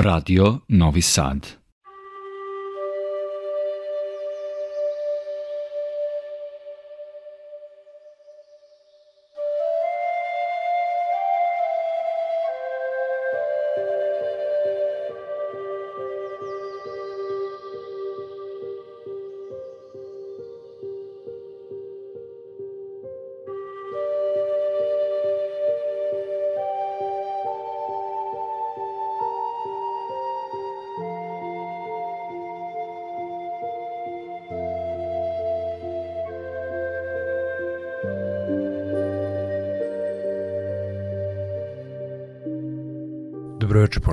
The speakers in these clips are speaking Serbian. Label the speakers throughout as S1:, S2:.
S1: Radio Novi Sad.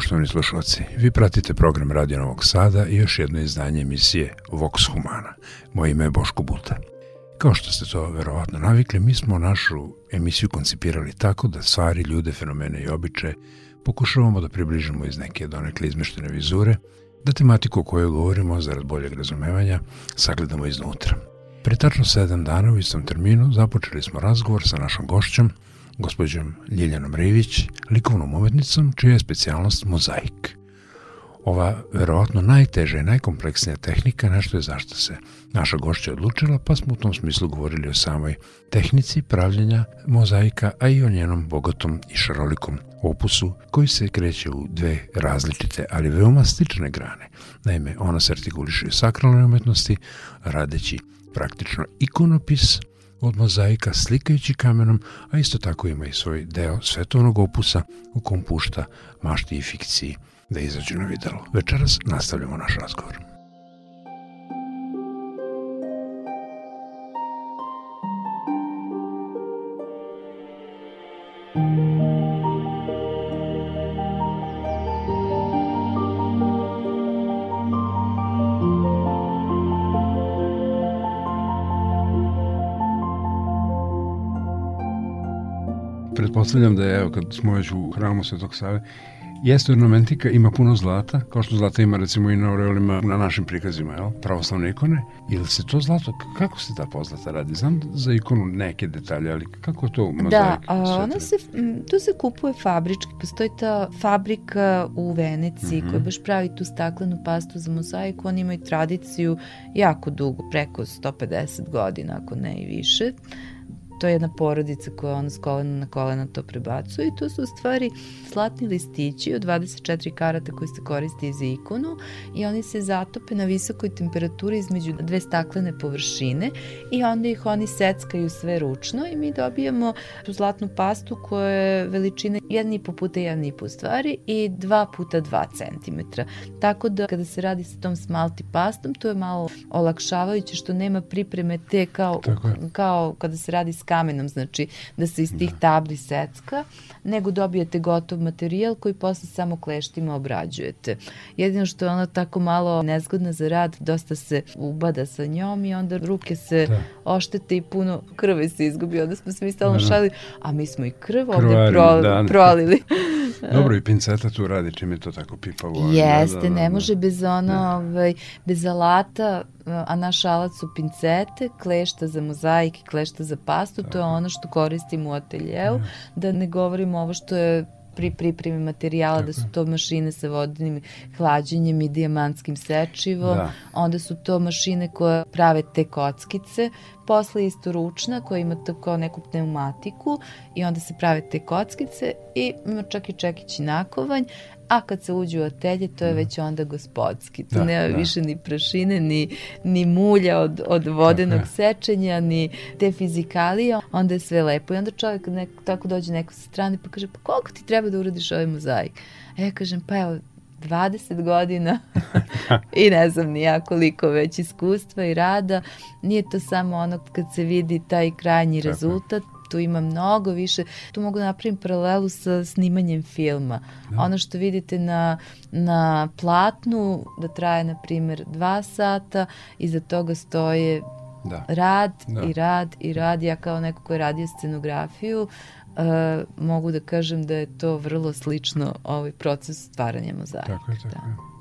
S2: Poštovani slušalci. Vi pratite program Radio Novog Sada i još jedno izdanje emisije Vox Humana. Moje ime je Boško Buta. Kao što ste to verovatno navikli, mi smo našu emisiju koncipirali tako da stvari, ljude, fenomene i običaje pokušavamo da približimo iz neke donekle izmeštene vizure, da tematiku o kojoj govorimo, zarad boljeg razumevanja, sagledamo iznutra. Pre tačno sedam dana u istom terminu započeli smo razgovor sa našom gošćom, gospođom Ljiljanom Rivić, likovnom umetnicom, čija je specijalnost mozaik. Ova verovatno najteža i najkompleksnija tehnika nešto je zašto se naša gošća odlučila, pa smo u tom smislu govorili o samoj tehnici pravljenja mozaika, a i o njenom bogatom i šarolikom opusu koji se kreće u dve različite, ali veoma slične grane. Naime, ona se artikuliše sakralne umetnosti, radeći praktično ikonopis, od mozaika slikajući kamenom, a isto tako ima i svoj deo svetovnog opusa u kom pušta mašti i fikciji da izađu na videlo. Večeras nastavljamo naš razgovor. Pretpostavljam da je, evo, kad smo već u hramu Svetog Save, Jeste ornamentika, ima puno zlata, kao što zlata ima recimo i na aureolima na našim prikazima, jel? pravoslavne ikone. Ili se to zlato, kako se ta pozlata radi? Znam za ikonu neke detalje, ali kako to mozaik?
S3: Da, a, ona se, tu se kupuje fabrički. Postoji ta fabrika u Veneciji mm -hmm. koja baš pravi tu staklenu pastu za mozaiku. Oni imaju tradiciju jako dugo, preko 150 godina, ako ne i više to je jedna porodica koja ona s kolena na kolena to prebacuje i to su u stvari zlatni listići od 24 karata koji se koriste za ikonu i oni se zatope na visokoj temperaturi između dve staklene površine i onda ih oni seckaju sve ručno i mi dobijamo tu zlatnu pastu koja je veličine 1,5 puta 1,5 stvari i 2 puta 2 cm. Tako da kada se radi sa tom smalti pastom, to je malo olakšavajuće što nema pripreme te kao, kao kada se radi s kamenom, znači da se iz tih da. tabli secka, nego dobijete gotov materijal koji posle samo kleštima obrađujete. Jedino što je ona tako malo nezgodna za rad, dosta se ubada sa njom i onda ruke se da. Oštete i puno krve se izgubi. Onda smo se mi stalno da. šalili, a mi smo i krv ovde pro, da, prolili.
S2: Dobro, i pinceta tu radi čim je to tako pipavo.
S3: Jeste, da, da, da, ne može bez ono, da. ovaj, bez alata, a naš alat su pincete, klešta za mozaik i klešta za pastu, to je ono što koristimo u ateljeu, da ne govorimo ovo što je pri pripremi materijala, Tako. da su to mašine sa vodnim hlađenjem i dijamantskim sečivom, da. onda su to mašine koje prave te kockice, posle isto ručna koja ima tako neku pneumatiku i onda se prave te kockice i ima čak i čekić i nakovanj, a kad se uđe u atelje to je mm. već onda gospodski. Tu da, nema da. više ni prašine, ni, ni mulja od, od vodenog tako sečenja, ni te fizikalije, onda je sve lepo. I onda čovjek nek, tako dođe neko sa strane pa kaže, pa koliko ti treba da uradiš ovaj mozaik? A ja kažem, pa evo, 20 godina i ne znam ni ja koliko već iskustva i rada. Nije to samo ono kad se vidi taj krajnji Tako. rezultat, tu ima mnogo više, tu mogu da napravim paralelu sa snimanjem filma. Da. Ono što vidite na, na platnu, da traje, na primjer, dva sata, iza toga stoje da. rad da. i rad i rad. Ja kao neko ko je radio scenografiju, Uh, mogu da kažem da je to vrlo slično ovaj proces stvaranja mozaika.
S2: Tako je, tako da. je.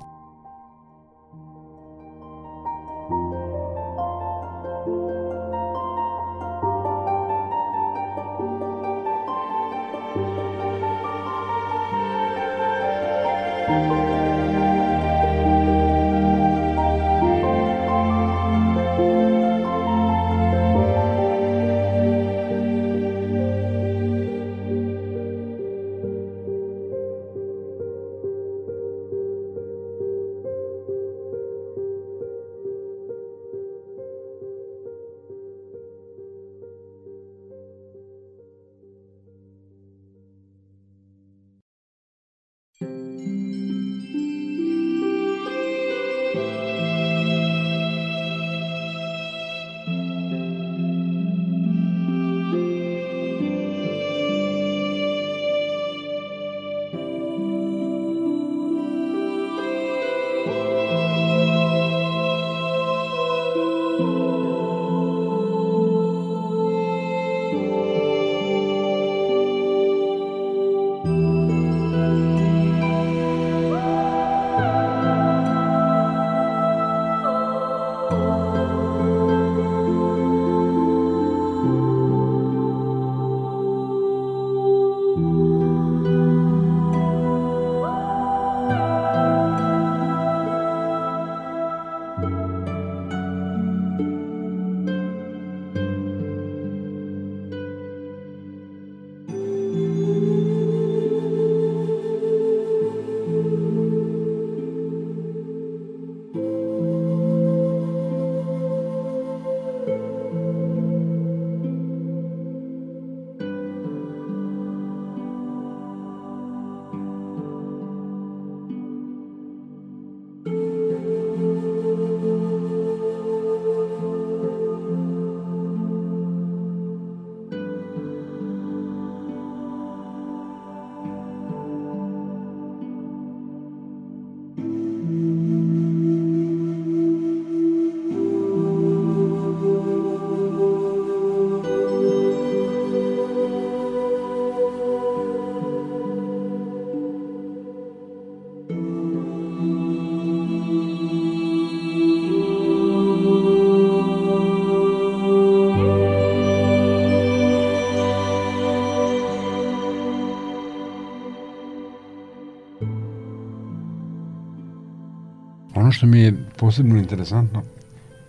S2: Ono što mi je posebno interesantno,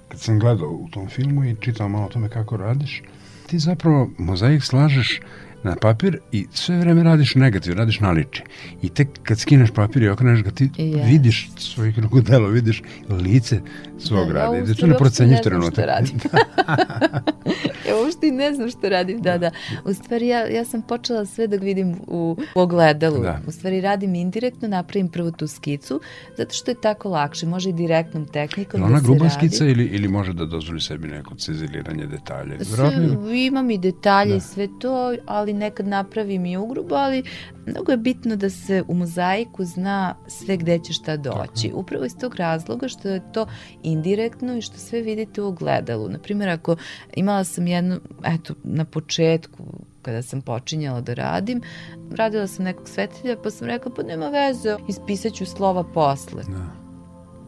S2: kad sam gledao u tom filmu i čitao malo o tome kako radiš, ti zapravo mozaik slažeš na papir i sve vreme radiš negativ, radiš naliče. I tek kad skineš papir i okreneš ga, ti yes. vidiš svojih ruku delo, vidiš lice svog da, rada. Ja da to ne procenjiš trenutak.
S3: ja uopšte ne znam što radim, da, da. U stvari ja, ja sam počela sve da vidim u, u ogledalu. Da. U stvari radim indirektno, napravim prvo tu skicu, zato što je tako lakše, može i direktnom tehnikom
S2: da. Ona gruba skica ili, ili može da dozvoli sebi neko ciziliranje detalja?
S3: Sve, imam i detalje da. i sve to, ali nekad napravim i ugrubo, ali mnogo je bitno da se u mozaiku zna sve gde će šta doći. Tako. Upravo iz tog razloga što je to indirektno i što sve vidite u ogledalu. Naprimjer, ako imala sam jednu, eto, na početku kada sam počinjala da radim, radila sam nekog svetilja pa sam rekla pa nema veze, ispisat ću slova posle. Da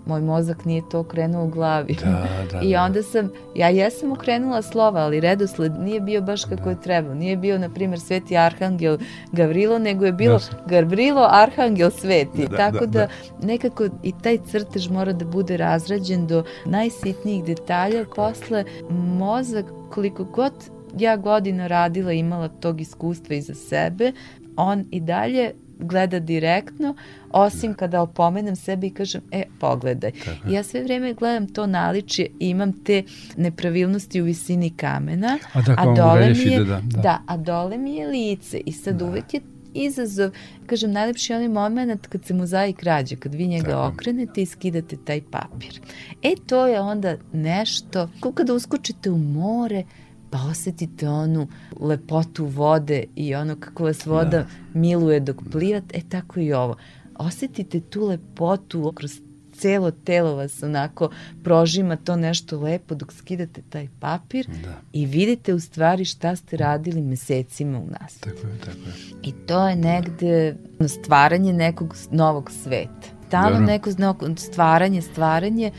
S3: moj mozak nije to okrenuo u glavi. Da, da, I da. onda sam, ja jesam okrenula slova, ali redosled nije bio baš kako da. je trebao. Nije bio, na primjer, Sveti Arhangel Gavrilo, nego je bilo da. Gavrilo Arhangel Sveti. Da, Tako da, da, da nekako i taj crtež mora da bude razrađen do najsitnijih detalja. Posle mozak, koliko god ja godina radila imala tog iskustva iza sebe, on i dalje gleda direktno, osim da. kada opomenem sebe i kažem, e, pogledaj. Tako. Ja sve vreme gledam to naličje i imam te nepravilnosti u visini kamena,
S2: a, da,
S3: a dole mi je, da, da. da, a dole mi je lice i sad da. uvek je izazov, kažem, najlepši je onaj moment kad se mozaik rađe, kad vi njega Tako. okrenete i skidate taj papir. E, to je onda nešto, kao kada uskočite u more, pa osetite onu lepotu vode i ono kako vas voda da. miluje dok plivate, e tako i ovo. Osetite tu lepotu kroz celo telo vas onako prožima to nešto lepo dok skidate taj papir da. i vidite u stvari šta ste radili mesecima u nas.
S2: Tako je, tako je.
S3: I to je negde stvaranje nekog novog sveta. Tamo neko stvaranje, stvaranje,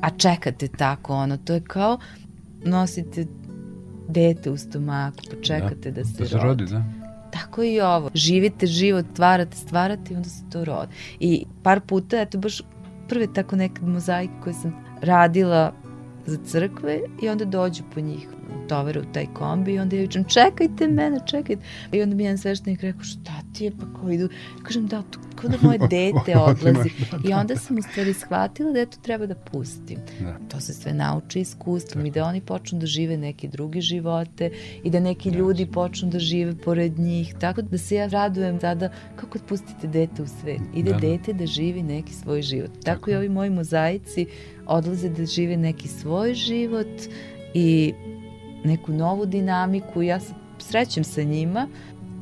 S3: a čekate tako ono, to je kao nosite dete u stomaku, pa čekate da, da se, da se rodi. Da. Tako i ovo. Živite život, stvarate, stvarate i onda se to rodi. I par puta, eto baš prve tako neke mozaike koje sam radila za crkve i onda dođu po njih tovara u taj kombi i onda ja vičem čekajte mene, čekajte. I onda mi jedan sveštenik rekao šta ti je, pa ko idu? Kažem da, tu, kao da moje dete odlazi. I onda sam u stvari shvatila da eto treba da pustim. Da. To se sve nauči iskustvom Tako. i da oni počnu da žive neke druge živote i da neki da. ljudi počnu da žive pored njih. Tako da se ja radujem sada kako pustite dete u svet. Ide da. dete da živi neki svoj život. Tako, Tako i ovi moji mozaici odlaze da žive neki svoj život i neku novu dinamiku. Ja se srećem sa njima,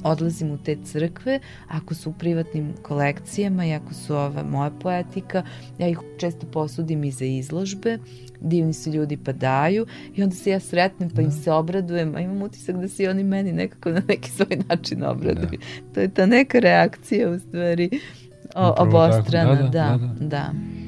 S3: odlazim u te crkve, ako su u privatnim kolekcijama i ako su ova moja poetika, ja ih često posudim i za izložbe, divni su ljudi pa daju i onda se ja sretnem pa im da. se obradujem, a imam utisak da se oni meni nekako na neki svoj način obraduju. Da. To je ta neka reakcija u stvari o, obostrana, da, da, da. da. da.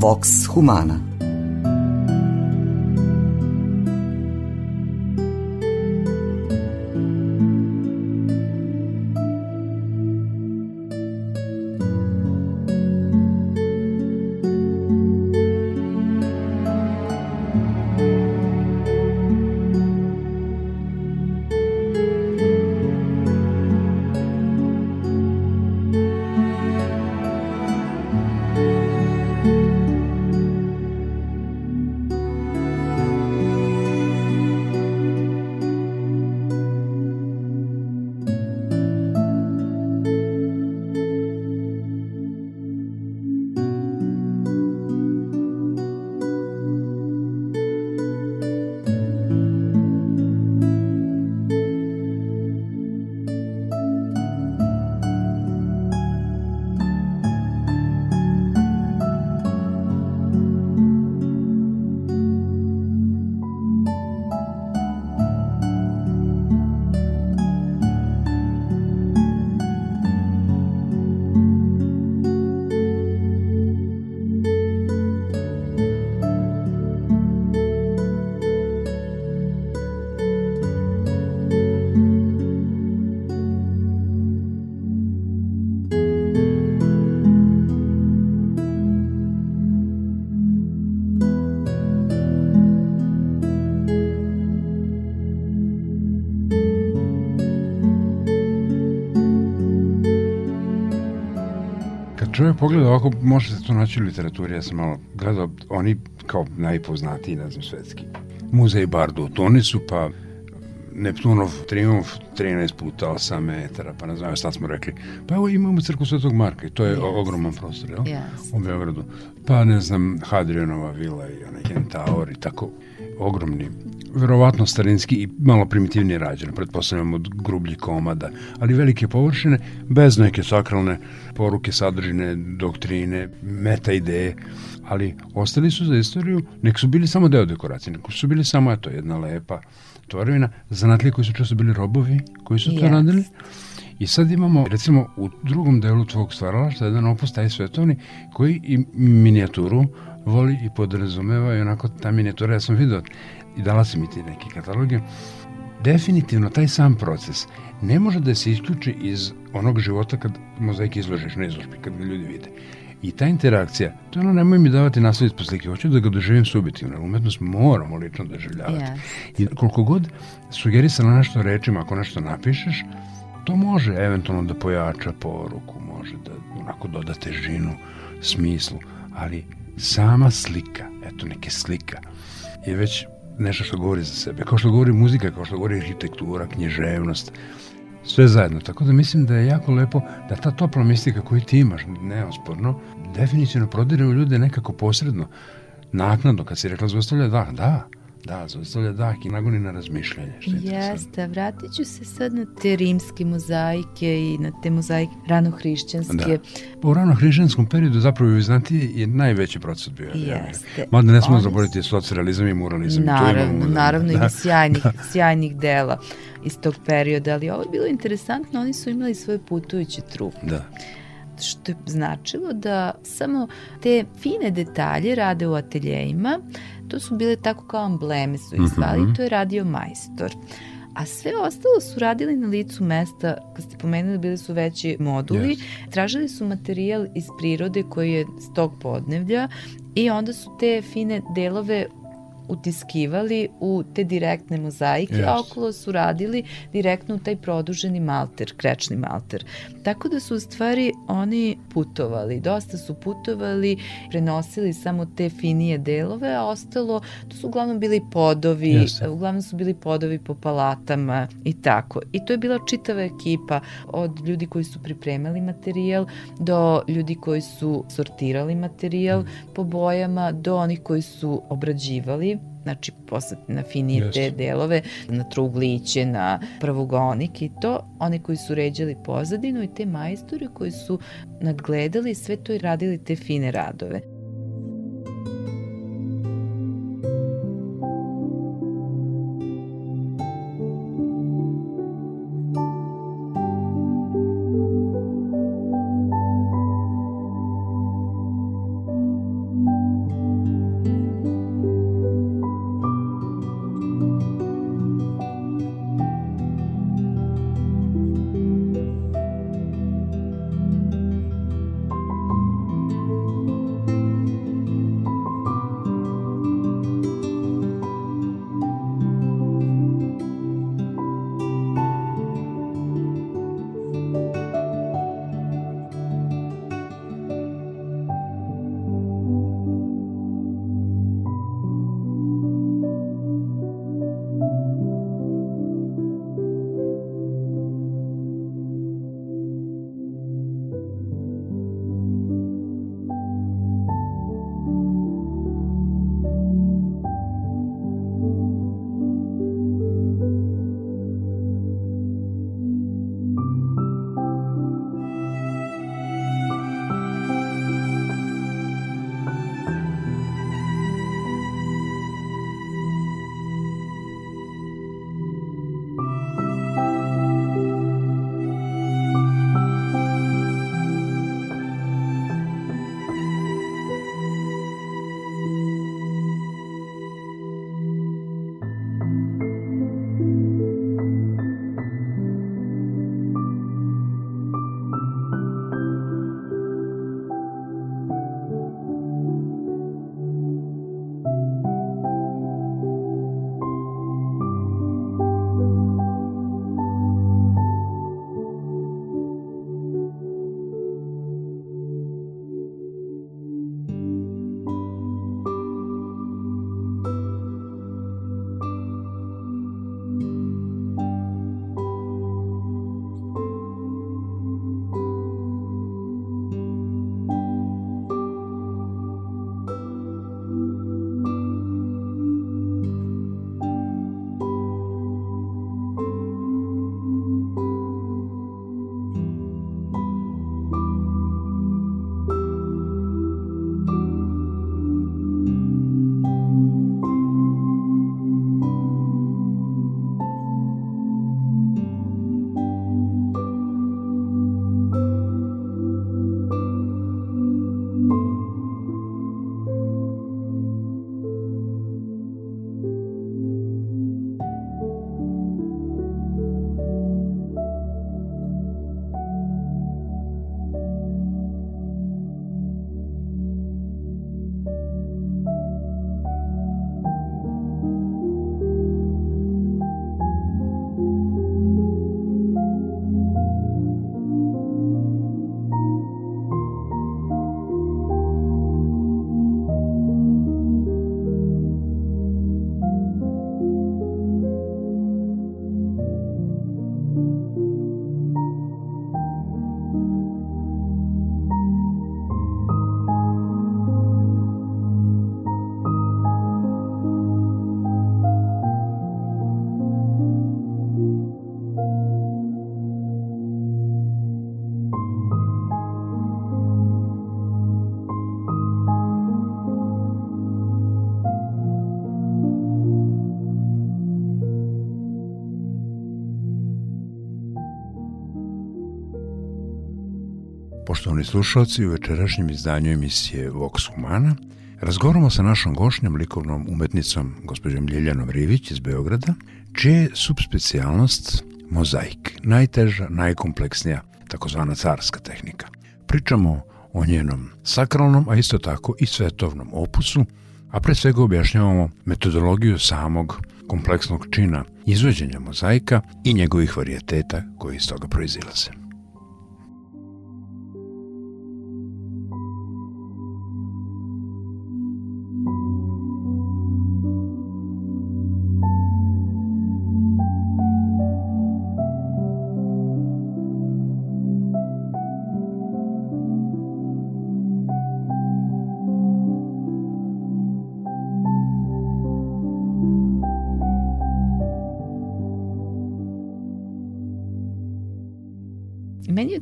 S4: Vox Humana
S2: čovjek pogleda ovako, možete to naći u literaturi, ja sam malo gledao, oni kao najpoznatiji, ne znam, svetski. Muzej Bardot, oni su pa Neptunov triumf 13 puta 8 metara, pa ne znam, sad smo rekli, pa evo imamo crku Svetog Marka i to je yes. ogroman prostor, jel?
S3: Yes.
S2: U Beogradu. Pa ne znam, Hadrianova vila i onaj Kentaur i tako ogromni verovatno starinski i malo primitivnije rađeno, pretpostavljamo od grubljih komada, ali velike površine, bez neke sakralne poruke, sadržine, doktrine, meta ideje, ali ostali su za istoriju, nek su bili samo deo dekoracije, nek su bili samo, eto, jedna lepa tvorevina, zanatlije koji su često bili robovi, koji su to yes. radili, I sad imamo, recimo, u drugom delu tvog stvaralašta jedan opus, taj svetovni, koji i minijaturu voli i podrazumeva i onako ta minijatura, ja sam vidio i dala si mi ti neke kataloge, definitivno taj sam proces ne može da se isključi iz onog života kad mozaik izložiš na izložbi, kad ga ljudi vide. I ta interakcija, to je ono, nemoj mi davati nasledit po slike, hoću da ga doživim subjektivno, umetnost moramo lično doživljavati. Yes. I koliko god sugerisano nešto rečima, ako nešto napišeš, to može eventualno da pojača poruku, može da onako doda težinu, smislu, ali sama slika, eto neke slika, je već nešto što govori za sebe. Kao što govori muzika, kao što govori arhitektura, književnost, sve zajedno. Tako da mislim da je jako lepo da ta topla mistika koju ti imaš, neosporno, definitivno prodire u ljude nekako posredno, naknadno, kad si rekla zaustavlja da, da, Da, zaustavlja dah i nagoni na razmišljanje. Što je
S3: Jeste, vratit ću se sad na te rimske mozaike i na te mozaike ranohrišćanske.
S2: Da. U ranohrišćanskom periodu zapravo u Vizantiji je najveći proces bio.
S3: Jeste.
S2: Mada ne smo zaboraviti socrealizam i muralizam.
S3: Naravno, to naravno da. ima sjajnih, da. sjajnih dela iz tog perioda, ali ovo je bilo interesantno, oni su imali svoje putujuće trupe.
S2: Da
S3: što je značilo da samo te fine detalje rade u ateljejima, to su bile tako kao embleme su ih zvali, mm -hmm. to je radio majstor. A sve ostalo su radili na licu mesta, kad ste pomenuli, bili su veći moduli, yes. tražili su materijal iz prirode koji je s tog podnevlja i onda su te fine delove utiskivali u te direktne mozaike, yes. a okolo su radili direktno u taj produženi malter, krečni malter. Tako da su u stvari oni putovali, dosta su putovali, prenosili samo te finije delove, a ostalo, to su uglavnom bili podovi, yes. uglavnom su bili podovi po palatama i tako. I to je bila čitava ekipa od ljudi koji su pripremali materijal do ljudi koji su sortirali materijal mm. po bojama do onih koji su obrađivali znači posle na finije Jeste. te delove, na trugliće, na pravogonik i to, one koji su ređali pozadinu i te majstore koji su nadgledali sve to i radili te fine radove.
S2: Poštovani slušalci, u večerašnjem izdanju emisije Vox Humana razgovaramo sa našom gošnjom, likovnom umetnicom, gospođom Ljiljanom Rivić iz Beograda, čija je subspecijalnost mozaik, najteža, najkompleksnija, takozvana carska tehnika. Pričamo o njenom sakralnom, a isto tako i svetovnom opusu, a pre svega objašnjavamo metodologiju samog kompleksnog čina izvođenja mozaika i njegovih varijeteta koji iz toga proizilaze.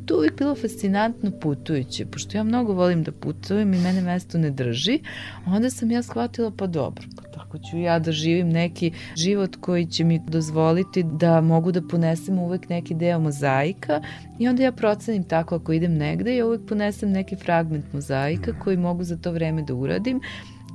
S3: To uvijek bilo fascinantno putujuće, pošto ja mnogo volim da putujem i mene mesto ne drži, onda sam ja shvatila pa dobro, pa tako ću ja da živim neki život koji će mi dozvoliti da mogu da ponesem uvek neki deo mozaika i onda ja procenim tako ako idem negde, ja uvek ponesem neki fragment mozaika koji mogu za to vreme da uradim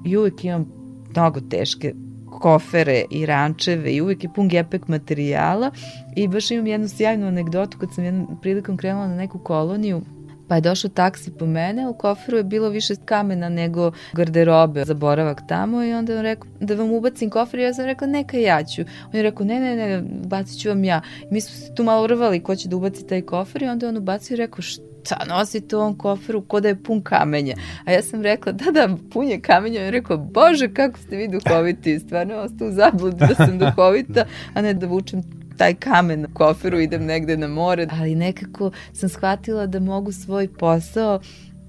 S3: i uvek imam mnogo teške kofere i rančeve i uvijek je pun gepek materijala i baš imam jednu sjajnu anegdotu kad sam jednom prilikom krenula na neku koloniju Pa je došao taksi po mene, u koferu je bilo više kamena nego garderobe za boravak tamo i onda on rekao da vam ubacim kofer i ja sam rekla neka ja ću. On je rekao ne, ne, ne, bacit ću vam ja. I mi smo se tu malo urvali ko će da ubaci taj kofer i onda on ubacio i rekao što šta nosite u ovom koferu ko da je pun kamenja. A ja sam rekla, da, da, pun je kamenja. On rekao, bože, kako ste vi duhoviti. Stvarno ostao u zabludi da sam duhovita, a ne da vučem taj kamen u koferu, idem negde na more. Ali nekako sam shvatila da mogu svoj posao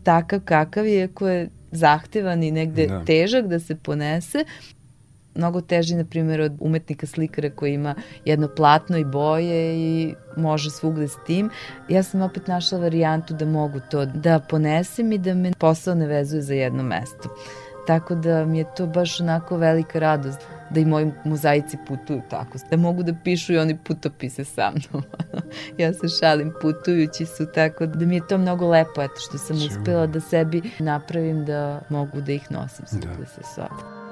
S3: takav kakav je, ako je zahtevan i negde da. težak da se ponese, mnogo teži, na primjer, od umetnika slikara koji ima jedno platno i boje i može svugde s tim. Ja sam opet našla varijantu da mogu to da ponesem i da me posao ne vezuje za jedno mesto. Tako da mi je to baš onako velika radost da i moji mozaici putuju tako, da mogu da pišu i oni putopise sa mnom. ja se šalim, putujući su tako da mi je to mnogo lepo, eto što sam uspela da sebi napravim da mogu da ih nosim da. sa sobom.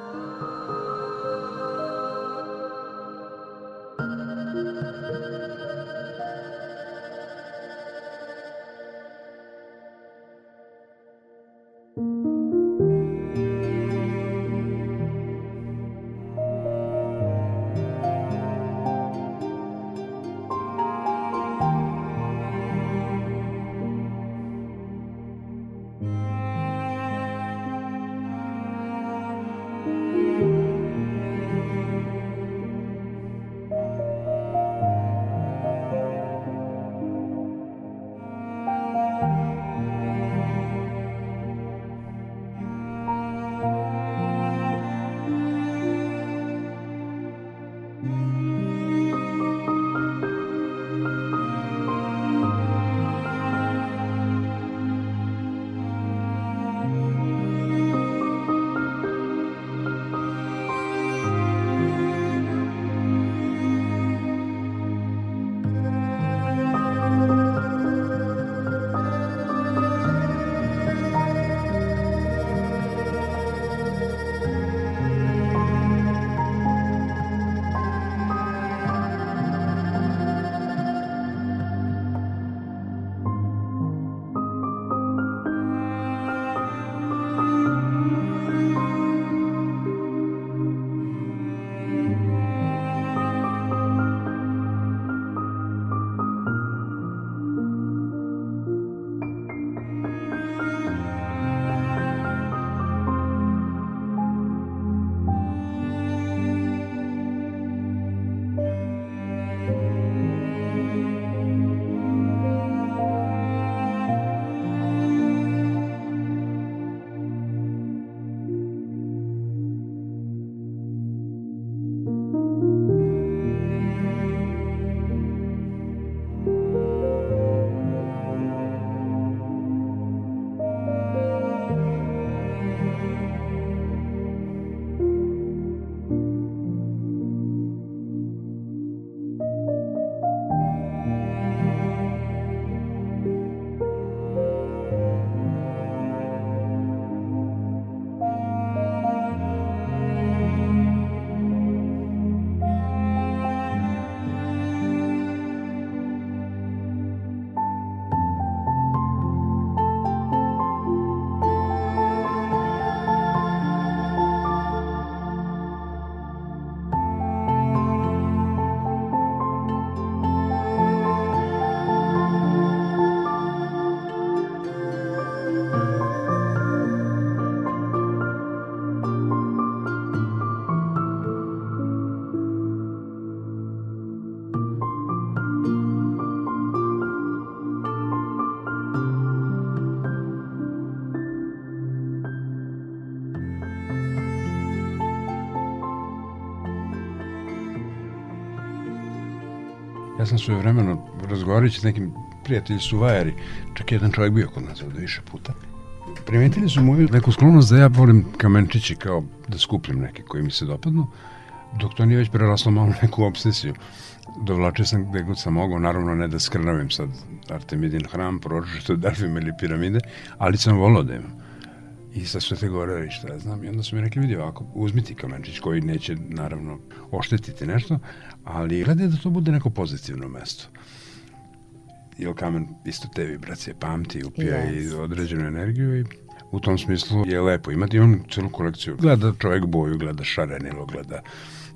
S2: Sam svoje vremeno razgovarajući s nekim prijatelji su vajari, čak jedan čovjek bio kod nas ovde više puta. Primetili su moju neku sklonost da ja volim kamenčiće kao da skupljam neke koji mi se dopadnu, dok to nije već preraslo malo neku obsesiju. Dovlačio sam gde god sam mogao, naravno ne da skrnavim sad Artemidin hram, proročito Delfim ili piramide, ali sam volao da imam. I sa Svete Gore i šta ja znam. I onda su mi rekli, vidi ovako, uzmi ti kamenčić koji neće naravno oštetiti nešto, ali gledaj da to bude neko pozitivno mesto. Jer kamen isto te vibracije pamti, upija yes. i određenu energiju i u tom smislu je lepo imati. on celu kolekciju. Gleda čovjek boju, gleda šarenilo, gleda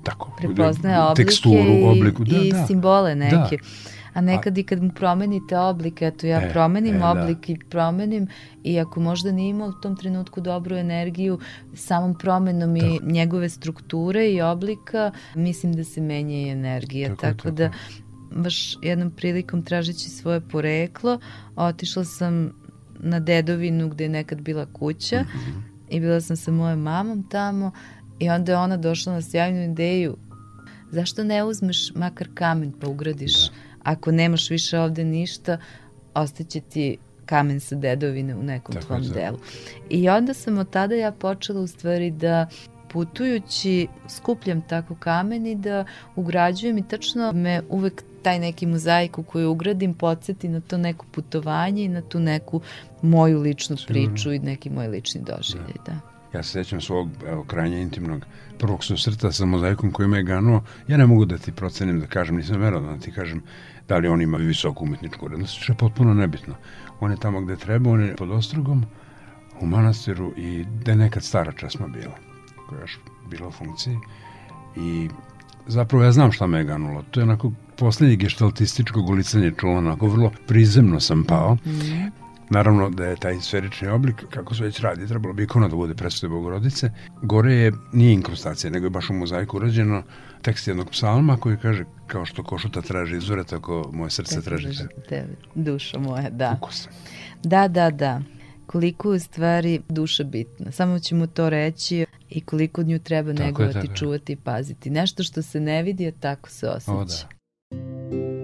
S2: tako.
S3: Prepoznaje oblike teksturu, obliku. Da, i da. simbole neke. Da. A nekad i kad mu promenite oblik, eto ja e, promenim e, oblik da. i promenim i ako možda nije imao u tom trenutku dobru energiju, samom promenom tako. i njegove strukture i oblika, mislim da se menja i energija. Tako, tako, tako. da baš jednom prilikom tražeći svoje poreklo, otišla sam na dedovinu gde je nekad bila kuća mm -hmm. i bila sam sa mojom mamom tamo i onda je ona došla na sjajnu ideju zašto ne uzmeš makar kamen pa ugradiš da. Ako nemaš više ovde ništa ostaće ti kamen sa dedovine u nekom Tako tvom delu. I onda sam od tada ja počela u stvari da putujući skupljam tako kamen i da ugrađujem i tačno me uvek taj neki mozaik u koju ugradim podsjeti na to neko putovanje i na tu neku moju ličnu priču i neki moj lični doživljaj. Da. da.
S2: Ja se sećam svog evo, krajnje intimnog prvog susreta sa mozaikom koji me je ganuo. Ja ne mogu da ti procenim, da kažem, nisam verao da ti kažem da li on ima visoku umetničku urednost, što je potpuno nebitno. On je tamo gde treba, on je pod ostrogom, u manastiru i da je nekad stara česma bila, koja je još bila u funkciji. I zapravo ja znam šta me je ganulo. To je onako poslednji geštaltističko gulicanje čula, onako vrlo prizemno sam pao. Mm. Naravno da je taj sferični oblik, kako se već radi, trebalo bi ikona da bude predstave Bogorodice. Gore je, nije inkrustacija, nego je baš u mozaiku urađeno tekst jednog psalma koji kaže kao što košuta traži izvore, tako moje srce traži
S3: tebe. Duša moja, da.
S2: Ukus.
S3: Da, da, da koliko je u stvari duša bitna. Samo ćemo to reći i koliko nju treba tako negovati, je, čuvati i paziti. Nešto što se ne vidi, a tako se osjeća. O, da.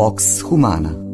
S4: Vox Humana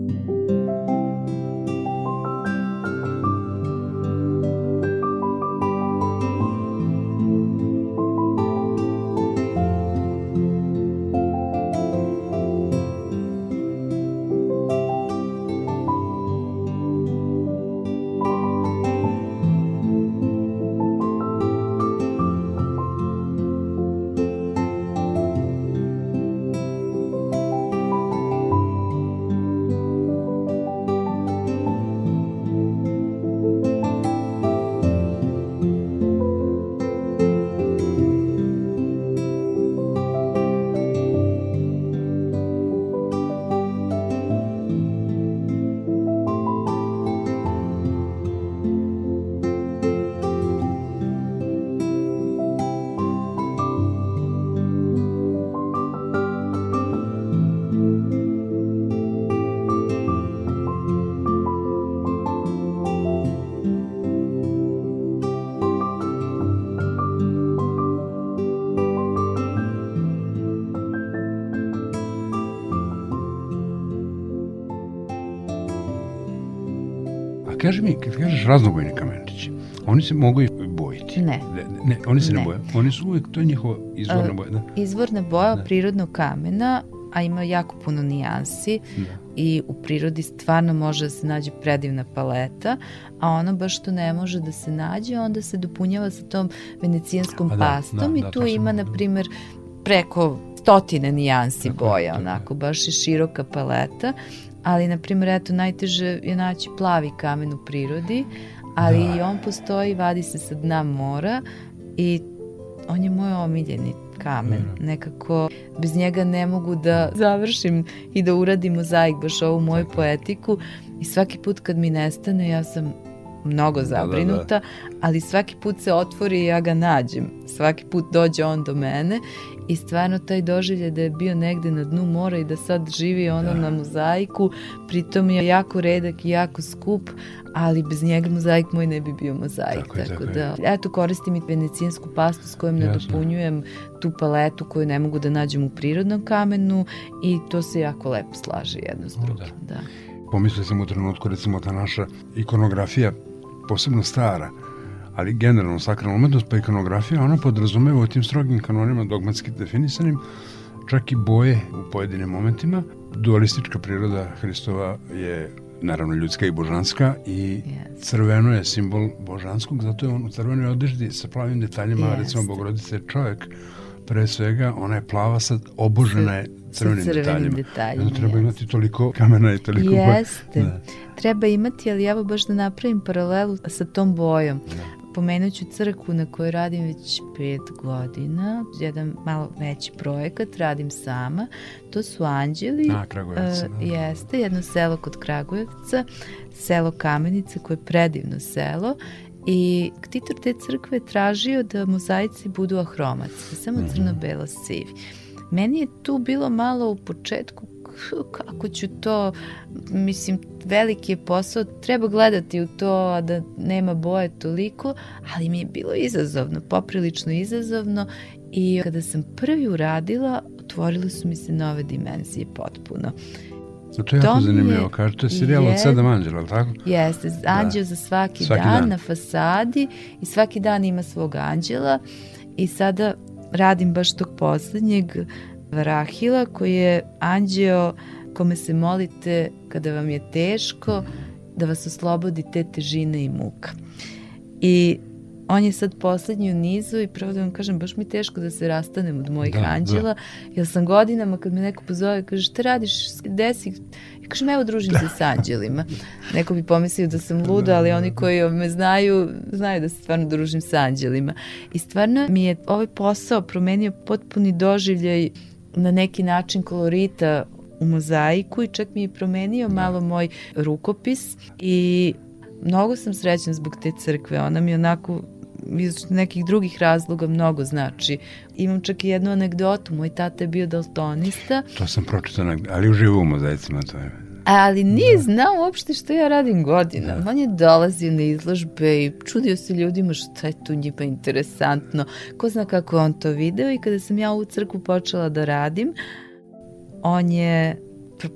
S2: raznobojni kamenčići, oni se mogu i bojiti?
S3: Ne.
S2: Ne, ne oni se ne,
S3: Ne.
S2: boje. Oni su uvek, to je njihova izvorna
S3: E,
S2: boja. Da.
S3: Izvorna boja
S2: Da.
S3: prirodnog kamena, a ima jako puno nijansi
S2: Da.
S3: i u prirodi stvarno može da se nađe predivna paleta, a ono baš što ne može da se nađe, onda se dopunjava sa tom venecijanskom
S2: A da,
S3: pastom
S2: da,
S3: i
S2: da,
S3: tu
S2: to sam-
S3: ima, na primer, preko stotine nijansi boja, onako, baš je široka paleta, ali, na primer, eto, najteže je naći plavi kamen u prirodi, ali
S2: Da.
S3: i on postoji, vadi se sa dna mora i on je moj omiljeni kamen.
S2: Da.
S3: Nekako bez njega ne mogu da završim i da uradim mozaik, baš ovu moju poetiku i svaki put kad mi nestane ja sam mnogo
S2: Da, da, da.
S3: zabrinuta, ali svaki put se otvori i ja ga nađem. Svaki put dođe on do mene i stvarno taj doživlje da je bio negde na dnu mora i da sad živi ono
S2: Da.
S3: na mozaiku, pritom je jako redak i jako skup, ali bez njega mozaik moj ne bi bio mozaik.
S2: Tako
S3: tako
S2: tako
S3: da, eto, koristim i venecijansku pastu s kojom
S2: Jasno.
S3: nadopunjujem tu paletu koju ne mogu da nađem u prirodnom kamenu i to se jako lepo slaže jedno s
S2: O, da.
S3: drugim. Da.
S2: Pomislio sam u trenutku, recimo, ta naša ikonografija, posebno stara, ali generalno sakralna umetnost, pa ikonografija, ona podrazumeva u tim strogim kanonima dogmatski definisanim čak i boje u pojedinim momentima. Dualistička priroda Hristova je naravno ljudska i božanska i
S3: Yes.
S2: crveno je simbol božanskog, zato je on u crvenoj odeždi sa plavim detaljima,
S3: Jeste.
S2: recimo Bogorodica je čovjek, pre svega ona je plava, sad obožena je crvenim,
S3: crvenim
S2: detaljima.
S3: detaljima,
S2: onda treba imati toliko kamena i toliko boja.
S3: Jeste.
S2: Da.
S3: Treba imati, ali evo baš da napravim paralelu sa tom bojom.
S2: Da.
S3: Pomenut ću crkvu na kojoj radim već pet godina, jedan malo veći projekat, radim sama. To su anđeli,
S2: A, Kragujevac.
S3: E,
S2: da.
S3: jeste, jedno selo kod Kragujevca, selo Kamenica koje je predivno selo i ktitor te crkve tražio da mozaici budu ahromatski, samo
S2: Mhm.
S3: crno-belo sivi. Meni je tu bilo malo u početku kako ću to, mislim, veliki je posao, treba gledati u to, da nema boje toliko, ali mi je bilo izazovno, poprilično izazovno i kada sam prvi uradila, otvorile su mi se nove dimenzije potpuno.
S2: No, to je jako zanimljivo,
S3: je-
S2: kaže, to je serijal od sedam anđela, ali tako?
S3: Jeste, anđeo za svaki,
S2: Svaki
S3: dan,
S2: dan.
S3: na fasadi i svaki dan ima svog anđela i sada radim baš tog poslednjeg Varahila koji je anđeo kome se molite kada vam je teško da vas oslobodi te težine i muka. I on je sad poslednji u nizu i pravo da vam kažem, baš mi je teško da se rastanem od mojih
S2: Da, da.
S3: anđela, jer sam godinama kad me neko pozove, kaže šta radiš, desi, ja kažem evo družim se s anđelima. Neko bi pomislio da sam luda, ali oni koji me znaju, znaju da se stvarno družim sa anđelima. I stvarno mi je ovaj posao promenio potpuni doživljaj na neki način kolorita u mozaiku i čak mi je promenio malo moj rukopis i mnogo sam srećna zbog te crkve. Ona mi onako iz nekih drugih razloga mnogo znači. Imam čak i jednu anegdotu. Moj tata je bio daltonista,
S2: To sam pročitao, ali uživo u mozaicima, to je.
S3: ali nije znao uopšte što ja radim godinama. On je dolazio na izložbe i čudio se ljudima šta je tu njima interesantno. Ko zna kako je on to video i kada sam ja u crkvu počela da radim, on je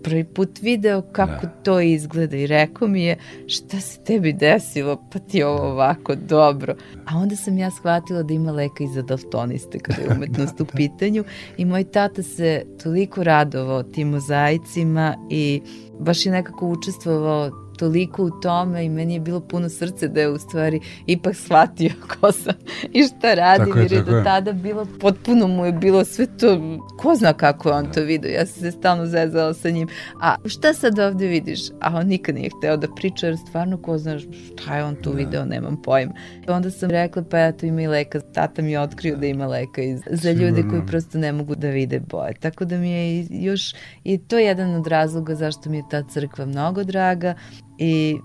S3: prvi put video kako
S2: Da.
S3: to izgleda i rekao mi je šta se tebi desilo, pa ti je ovo ovako dobro. A onda sam ja shvatila da ima leka i za daltoniste kada je umetnost u pitanju i moj tata se toliko radovao tim mozaicima i baš je nekako učestvovao toliko u tome i meni je bilo puno srce da je u stvari ipak shvatio ko sam i šta radim
S2: Tako je,
S3: jer je do tada bilo, potpuno mu je bilo sve to, ko zna kako je on to video, ja sam se stalno zezala sa njim, a šta sad ovde vidiš? A on nikad nije hteo da priča jer stvarno ko zna šta je on tu video, nemam pojma. Onda sam rekla pa eto ima i leka, tata mi je otkrio da ima leka iz, za ljude
S2: Sigurno.
S3: koji prosto ne mogu da vide boje. Tako da mi je još i to je jedan od razloga zašto mi je ta crkva mnogo draga i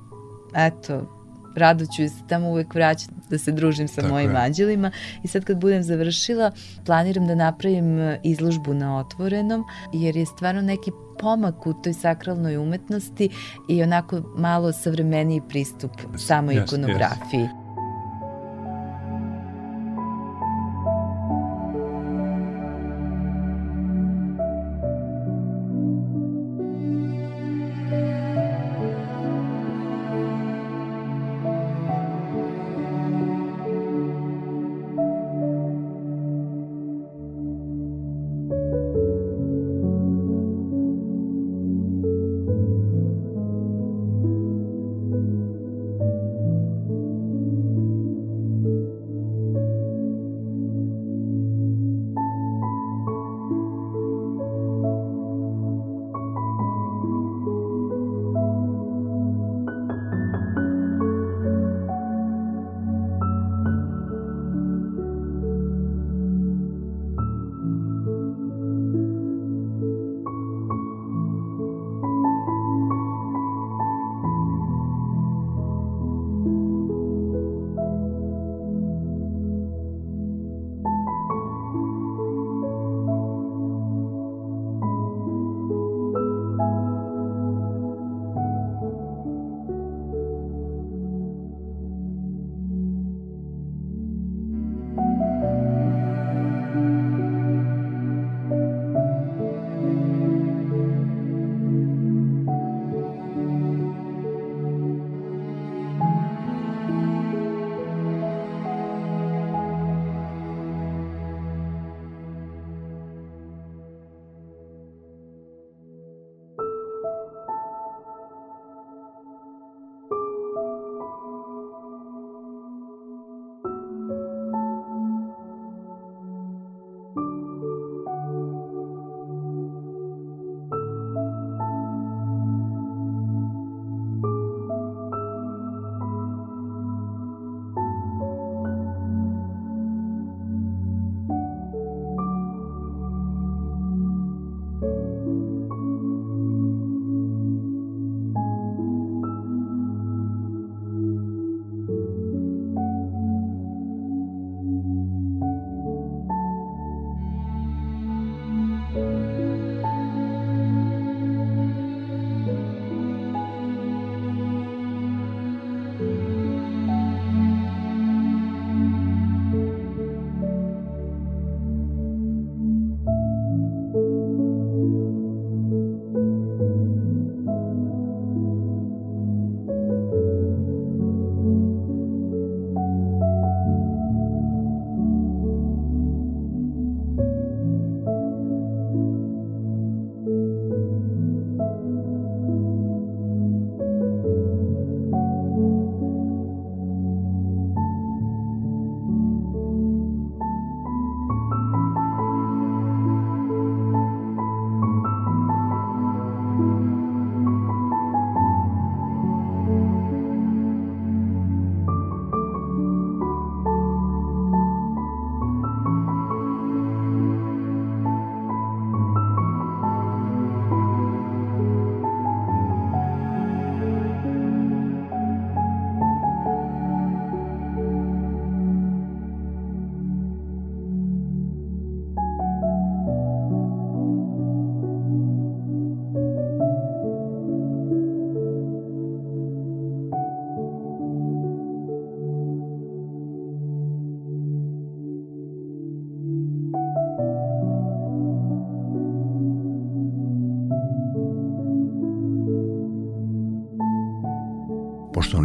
S3: eto, rado ću se tamo uvek vraćati da se družim sa
S2: Tako
S3: mojim
S2: je.
S3: anđelima i sad kad budem završila planiram da napravim e, izložbu na otvorenom jer je stvarno neki pomak u toj sakralnoj umetnosti i onako malo savremeniji pristup samoj
S2: jeste,
S3: ikonografiji.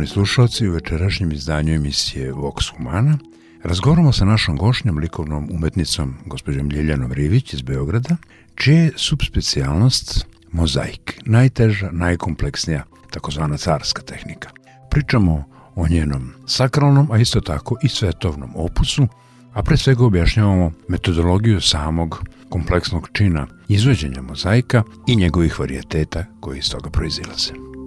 S2: Poštovani slušalci, u večerašnjem izdanju emisije Vox Humana razgovaramo sa našom gošnjom, likovnom umetnicom, gospođom Ljiljanom Rivić iz Beograda, čija je subspecijalnost mozaik, najteža, najkompleksnija, takozvana carska tehnika. Pričamo o njenom sakralnom, a isto tako i svetovnom opusu, a pre svega objašnjavamo metodologiju samog kompleksnog čina izvođenja mozaika i njegovih varijeteta koji iz toga proizilaze.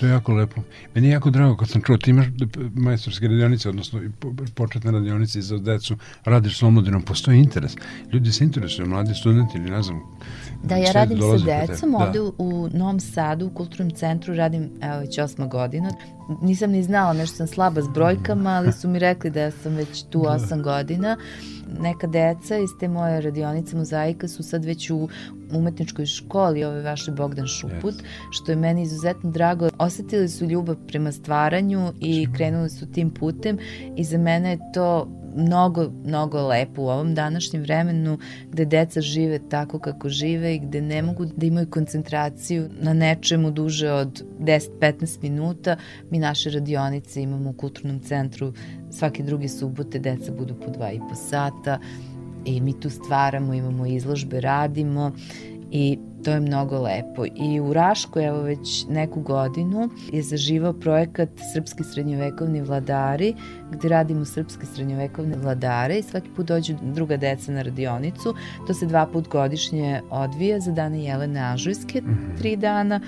S2: To je jako lepo. Meni je jako drago kad sam čuo, ti imaš majstorske radionice, odnosno početne radionice za decu, radiš s omladinom, postoji interes. Ljudi se interesuju, mladi studenti ili ne znam.
S3: Da, ja radim sa decom da. ovde u, u Novom Sadu, u kulturnom centru, radim evo već osma godina. Nisam ni znala, nešto sam slaba s brojkama, ali su mi rekli da sam već tu da. osam godina neka deca iz te moje radionice mozaika su sad već u umetničkoj školi ove vaše Bogdan Šuput, yes. što je meni izuzetno drago. Osetili su ljubav prema stvaranju i krenuli su tim putem i za mene je to mnogo, mnogo lepo u ovom današnjem vremenu gde deca žive tako kako žive i gde ne mogu da imaju koncentraciju na nečemu duže od 10-15 minuta. Mi naše radionice imamo u kulturnom centru svake druge subote, deca budu po dva i po sata i mi tu stvaramo, imamo izložbe, radimo i to je mnogo lepo. I u Rašku, evo već neku godinu, je zaživao projekat Srpski srednjovekovni vladari, gde radimo srpske srednjovekovne vladare i svaki put dođu druga deca na radionicu. To se dva put godišnje odvija za dane Jelene Ažujske, mhm. tri dana,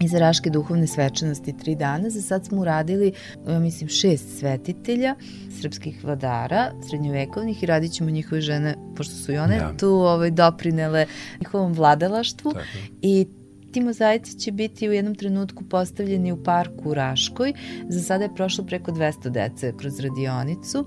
S3: i za Raške duhovne svečanosti tri dana. Za sad smo uradili, ja mislim, šest svetitelja srpskih vladara, srednjovekovnih i radit ćemo njihove žene, pošto su i one ja. tu ovaj, doprinele njihovom vladalaštvu Tako. i Ti mozaici će biti u jednom trenutku postavljeni u parku u Raškoj. Za sada je prošlo preko 200 dece kroz radionicu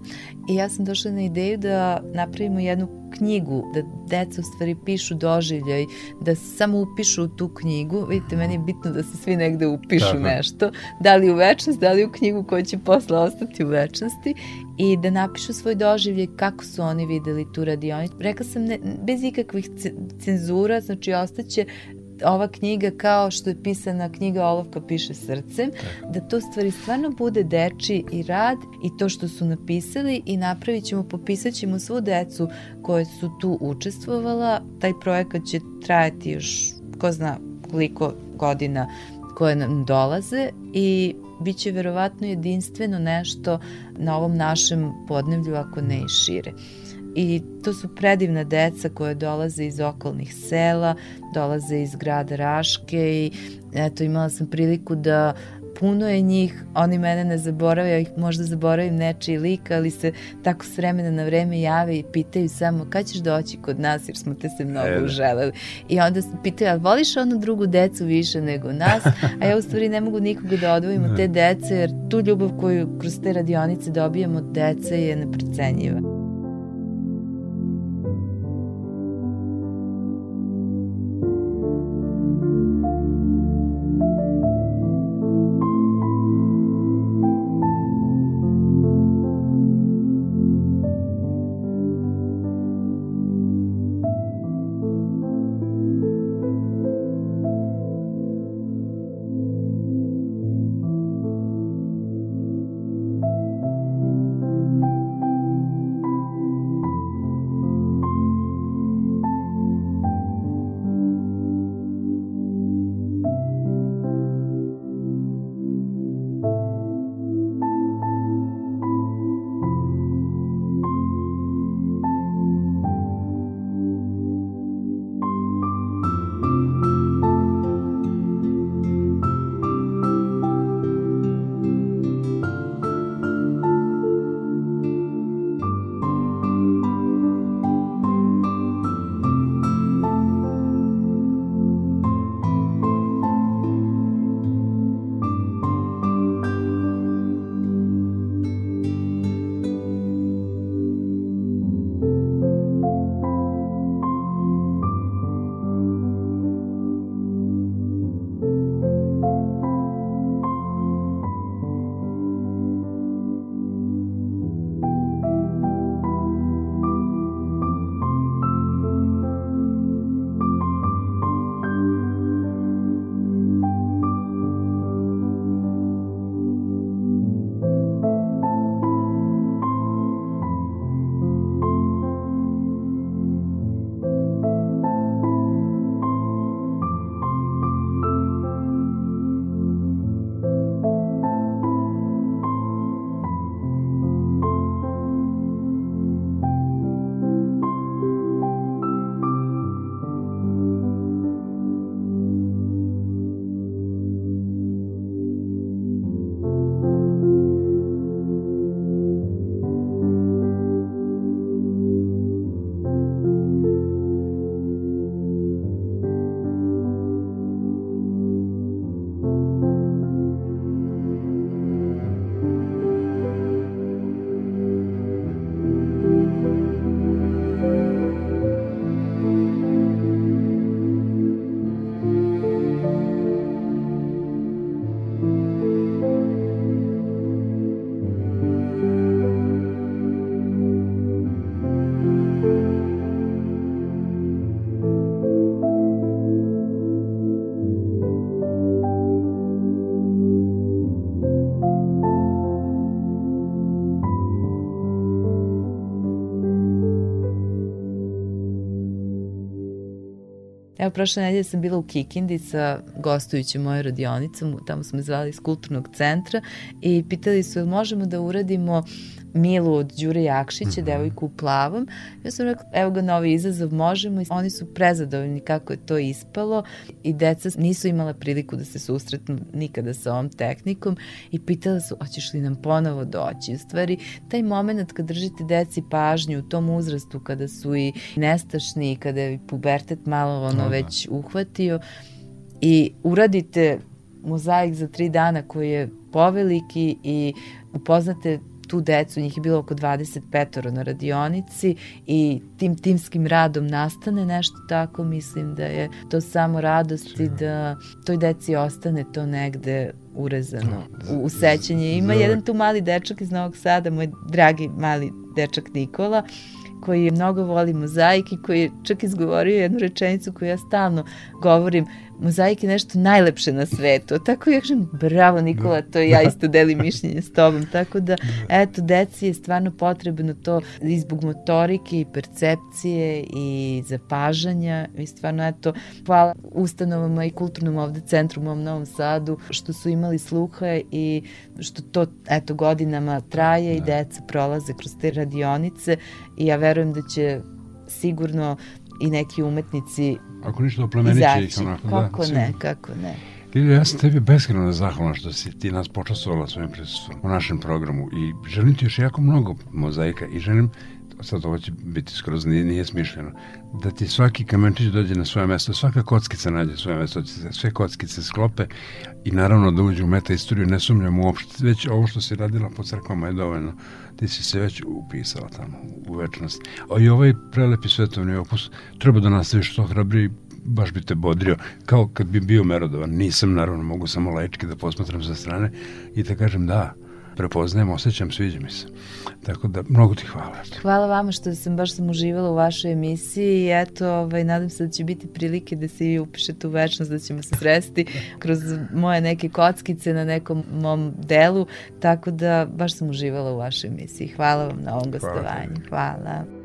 S3: i ja sam došla na ideju da napravimo jednu knjigu, da deca u stvari pišu doživljaj, da samo upišu u tu knjigu. Vidite, meni je bitno da se svi negde upišu Tako. nešto, da li u večnost, da li u knjigu koja će posle ostati u večnosti i da napišu svoj doživljaj kako su oni videli tu radionicu. Rekla sam ne, bez ikakvih cenzura, znači ostaće ova knjiga kao što je pisana knjiga Olovka piše srcem, da to stvari stvarno bude deči i rad i to što su napisali i napravit ćemo, popisat ćemo svu decu koje su tu učestvovala. Taj projekat će trajati još ko zna koliko godina koje nam dolaze i bit će verovatno jedinstveno nešto na ovom našem podnevlju, ako ne i šire i to su predivna deca koje dolaze iz okolnih sela, dolaze iz grada Raške i eto imala sam priliku da puno je njih, oni mene ne zaborave, ja ih možda zaboravim nečiji lik, ali se tako s vremena na vreme jave i pitaju samo kad ćeš doći kod nas jer smo te se mnogo e, da. uželeli. I onda se pitaju, ali voliš onu drugu decu više nego nas? A ja u stvari ne mogu nikoga da odvojim od te dece jer tu ljubav koju kroz te radionice dobijamo od dece je neprecenjiva. Evo, prošle nedelje sam bila u Kikindi sa gostujućim mojoj radionicom, tamo smo zvali iz kulturnog centra i pitali su, možemo da uradimo Milu od Đure Jakšića, mm -hmm. devojku u plavom. Ja sam rekla, evo ga novi izazov, možemo. I oni su prezadovoljni kako je to ispalo i deca nisu imala priliku da se susretnu nikada sa ovom tehnikom i pitala su, hoćeš li nam ponovo doći? U stvari, taj moment kad držite deci pažnju u tom uzrastu, kada su i nestašni, kada je pubertet malo ono no, da. već uhvatio i uradite mozaik za tri dana koji je poveliki i upoznate tu decu, njih je bilo oko 25 na radionici i tim timskim radom nastane nešto tako, mislim da je to samo radost i da toj deci ostane to negde urezano u, u sećanje. Ima jedan tu mali dečak iz Novog Sada, moj dragi mali dečak Nikola, koji je mnogo voli mozaik i koji je čak izgovorio jednu rečenicu koju ja stalno govorim, mozaik je nešto najlepše na svetu. Tako ja kažem, bravo Nikola, to ja isto delim mišljenje s tobom. Tako da, eto, deci je stvarno potrebno to i zbog motorike i percepcije i zapažanja i stvarno, eto, hvala ustanovama i kulturnom ovde centru u mom Novom Sadu što su imali sluha i što to, eto, godinama traje i da. deca prolaze kroz te radionice i ja verujem da će sigurno i neki umetnici
S2: Ako ništa oplemeniće ih
S3: onako. Kako da, ne, kako ne.
S2: Lilija, ja sam tebi beskreno zahvalan što si ti nas počasovala svojim prisustvom u našem programu i želim ti još jako mnogo mozaika i želim sad ovo će biti skroz nije, nije smišljeno, da ti svaki kamenčić dođe na svoje mesto, svaka kockica nađe svoje mesto, da sve kockice sklope i naravno da uđe u meta istoriju, ne sumnjam uopšte, već ovo što si radila po crkvama je dovoljno, ti si se već upisala tamo u večnost. A i ovaj prelepi svetovni opus treba da nastaviš što hrabri baš bi te bodrio, kao kad bi bio merodovan. Nisam, naravno, mogu samo laički da posmatram sa strane i da kažem da, prepoznajem, osjećam, sviđa mi se. Tako da, mnogo ti hvala.
S3: Hvala vama što sam baš sam uživala u vašoj emisiji i eto, ovaj, nadam se da će biti prilike da se i upišete u večnost, da ćemo se sresti kroz moje neke kockice na nekom mom delu, tako da baš sam uživala u vašoj emisiji. Hvala vam na ovom gostovanju. Hvala.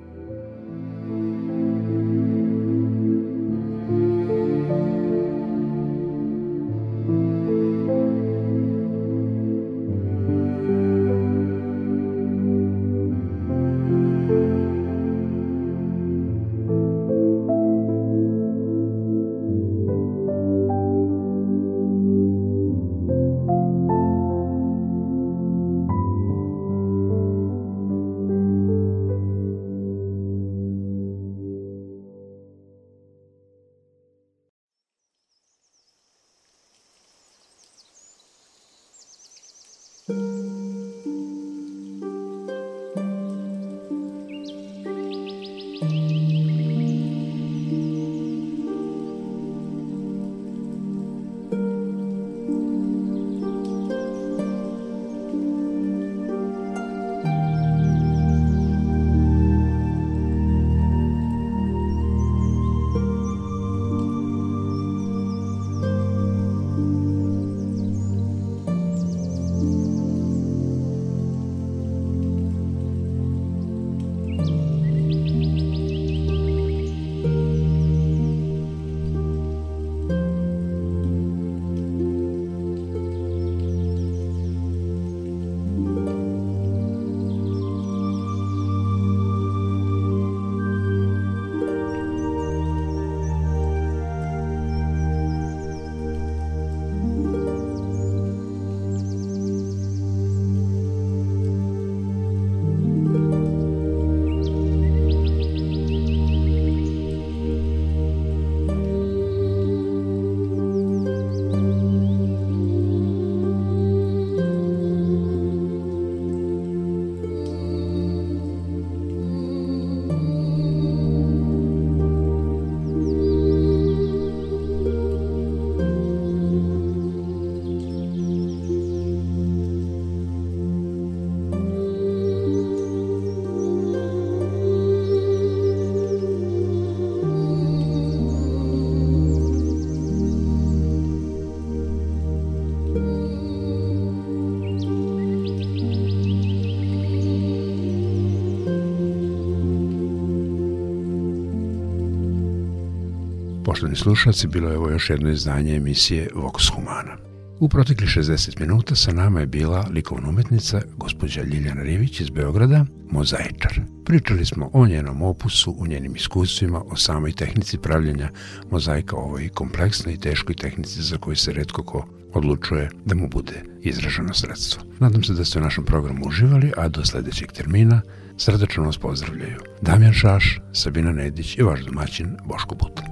S2: Poštovni slušalci, bilo je ovo još jedno izdanje emisije Vox Humana. U protekli 60 minuta sa nama je bila likovna umetnica gospođa Ljiljana Rivić iz Beograda, mozaičar. Pričali smo o njenom opusu, u njenim iskustvima, o samoj tehnici pravljenja mozaika, ovoj kompleksnoj i teškoj tehnici za koju se redko ko odlučuje da mu bude izraženo sredstvo. Nadam se da ste u našem programu uživali, a do sledećeg termina srdačno vas pozdravljaju Damjan Šaš, Sabina Nedić i vaš domaćin Boško Buta.